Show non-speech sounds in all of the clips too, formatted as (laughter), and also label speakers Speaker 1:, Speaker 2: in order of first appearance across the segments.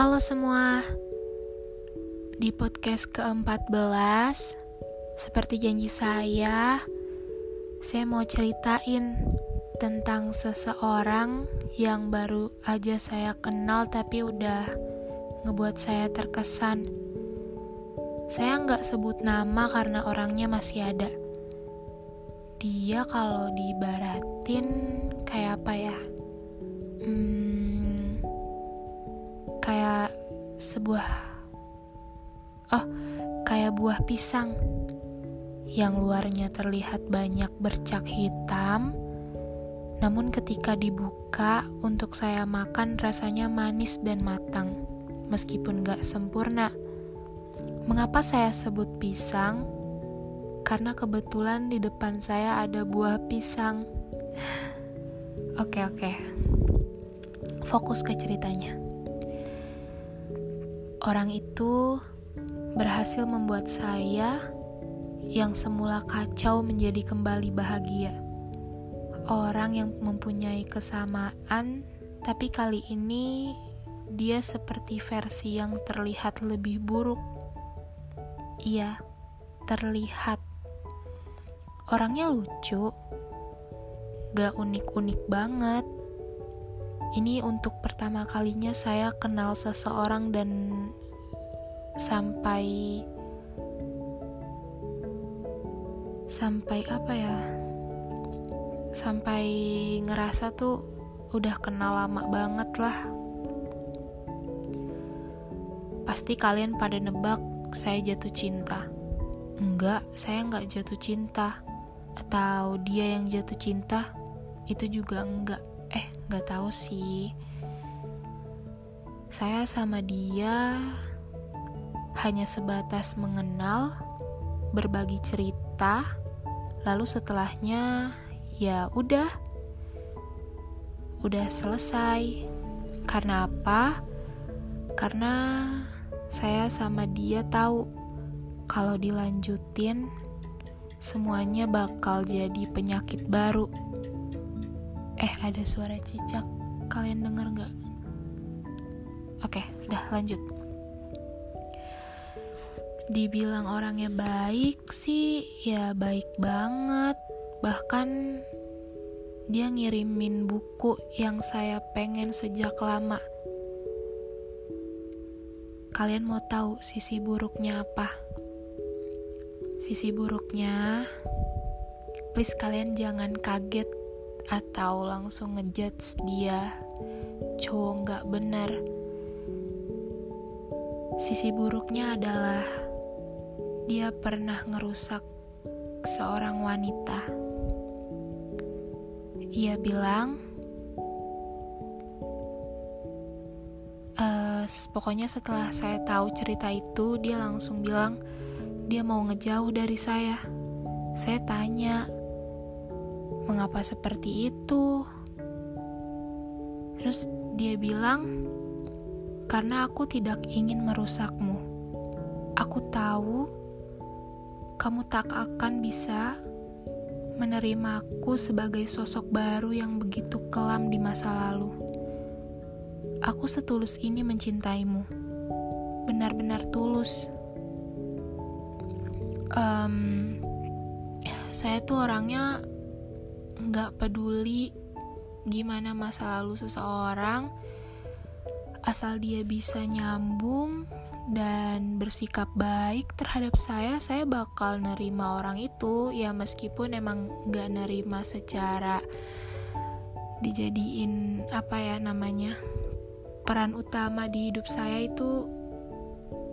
Speaker 1: Halo semua. Di podcast ke-14 Seperti janji saya Saya mau ceritain Tentang seseorang Yang baru aja saya kenal Tapi udah Ngebuat saya terkesan. Saya nggak sebut nama Karena orangnya masih ada. Dia kalau dibaratin Kayak apa ya? Hmm, kayak sebuah oh kayak buah pisang yang luarnya terlihat banyak bercak hitam. Namun ketika dibuka untuk saya makan rasanya manis dan matang meskipun gak sempurna. Mengapa saya sebut pisang? Karena kebetulan di depan saya ada buah pisang. Oke oke. Fokus ke ceritanya. Orang itu berhasil membuat saya yang semula kacau menjadi kembali bahagia. Orang yang mempunyai kesamaan, tapi kali ini dia seperti versi yang terlihat lebih buruk. Iya, terlihat. Orangnya lucu, gak unik-unik banget ini untuk pertama kalinya saya kenal seseorang dan sampai sampai apa ya? Sampai ngerasa tuh udah kenal lama banget lah. Pasti kalian pada nebak saya jatuh cinta. Enggak, saya enggak jatuh cinta. Atau dia yang jatuh cinta? Itu juga enggak eh nggak tahu sih. Saya sama dia hanya sebatas mengenal berbagi cerita lalu setelahnya ya udah. Udah selesai. Karena apa? Karena saya sama dia tahu kalau dilanjutin semuanya bakal jadi penyakit baru Eh, ada suara cicak. Kalian denger gak? Oke, udah lanjut. Dibilang orangnya baik sih, ya baik banget. Bahkan dia ngirimin buku yang saya pengen sejak lama. Kalian mau tahu sisi buruknya apa? Sisi buruknya, please kalian jangan kaget atau langsung ngejudge dia cowok nggak benar. Sisi buruknya adalah dia pernah ngerusak seorang wanita. Ia bilang uh, pokoknya setelah saya tahu cerita itu dia langsung bilang dia mau ngejauh dari saya. Saya tanya mengapa seperti itu? Terus dia bilang, "Karena aku tidak ingin merusakmu. Aku tahu kamu tak akan bisa menerima aku sebagai sosok baru yang begitu kelam di masa lalu. Aku setulus ini mencintaimu, benar-benar tulus." Um, saya tuh orangnya nggak peduli gimana masa lalu seseorang asal dia bisa nyambung dan bersikap baik terhadap saya saya bakal nerima orang itu. Ya meskipun emang nggak nerima secara dijadiin apa ya namanya peran utama di hidup saya itu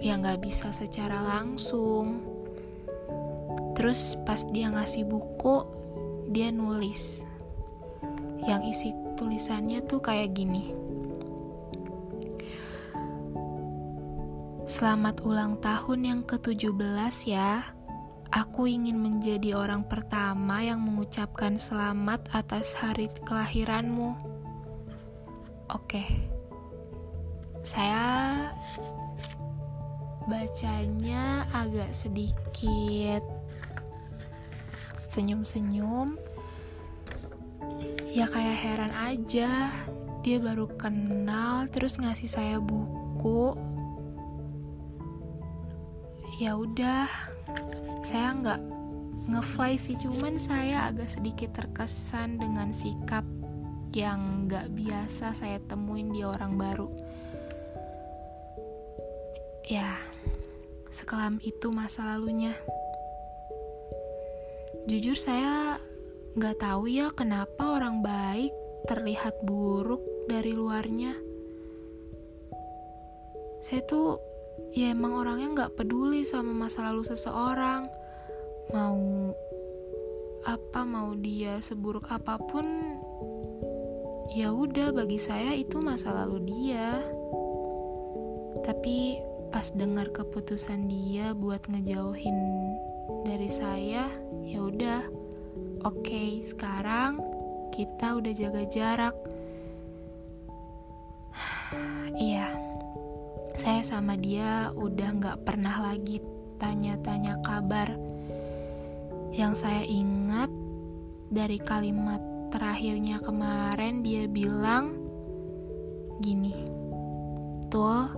Speaker 1: ya nggak bisa secara langsung. Terus pas dia ngasih buku dia nulis. Yang isi tulisannya tuh kayak gini. Selamat ulang tahun yang ke-17 ya. Aku ingin menjadi orang pertama yang mengucapkan selamat atas hari kelahiranmu. Oke. Saya bacanya agak sedikit senyum-senyum. Ya kayak heran aja. Dia baru kenal terus ngasih saya buku. Ya udah. Saya nggak ngefly sih cuman saya agak sedikit terkesan dengan sikap yang nggak biasa saya temuin di orang baru. Ya sekelam itu masa lalunya jujur saya nggak tahu ya kenapa orang baik terlihat buruk dari luarnya. Saya tuh ya emang orangnya nggak peduli sama masa lalu seseorang. Mau apa mau dia seburuk apa pun ya udah bagi saya itu masa lalu dia. Tapi pas dengar keputusan dia buat ngejauhin dari saya ya udah oke okay, sekarang kita udah jaga jarak (sighs) iya saya sama dia udah gak pernah lagi tanya-tanya kabar. Yang saya ingat dari kalimat terakhirnya kemarin dia bilang gini, Tul,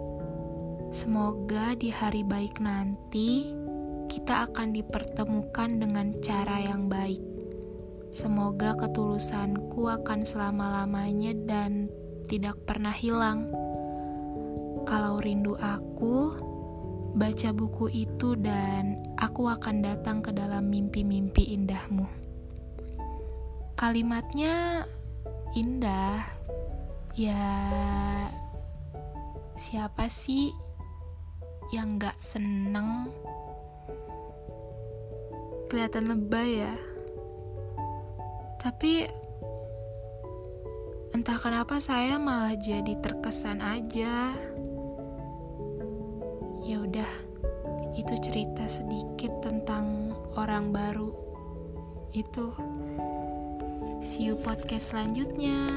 Speaker 1: semoga di hari baik nanti kita akan dipertemukan dengan cara yang baik. Semoga ketulusanku akan selama-lamanya dan tidak pernah hilang. Kalau rindu aku, baca buku itu dan aku akan datang ke dalam mimpi-mimpi indahmu. Kalimatnya indah, ya siapa sih yang gak seneng? Kelihatan lebay ya. Tapi entah kenapa saya malah jadi terkesan aja. Ya udah itu cerita sedikit tentang orang baru. Itu see you podcast selanjutnya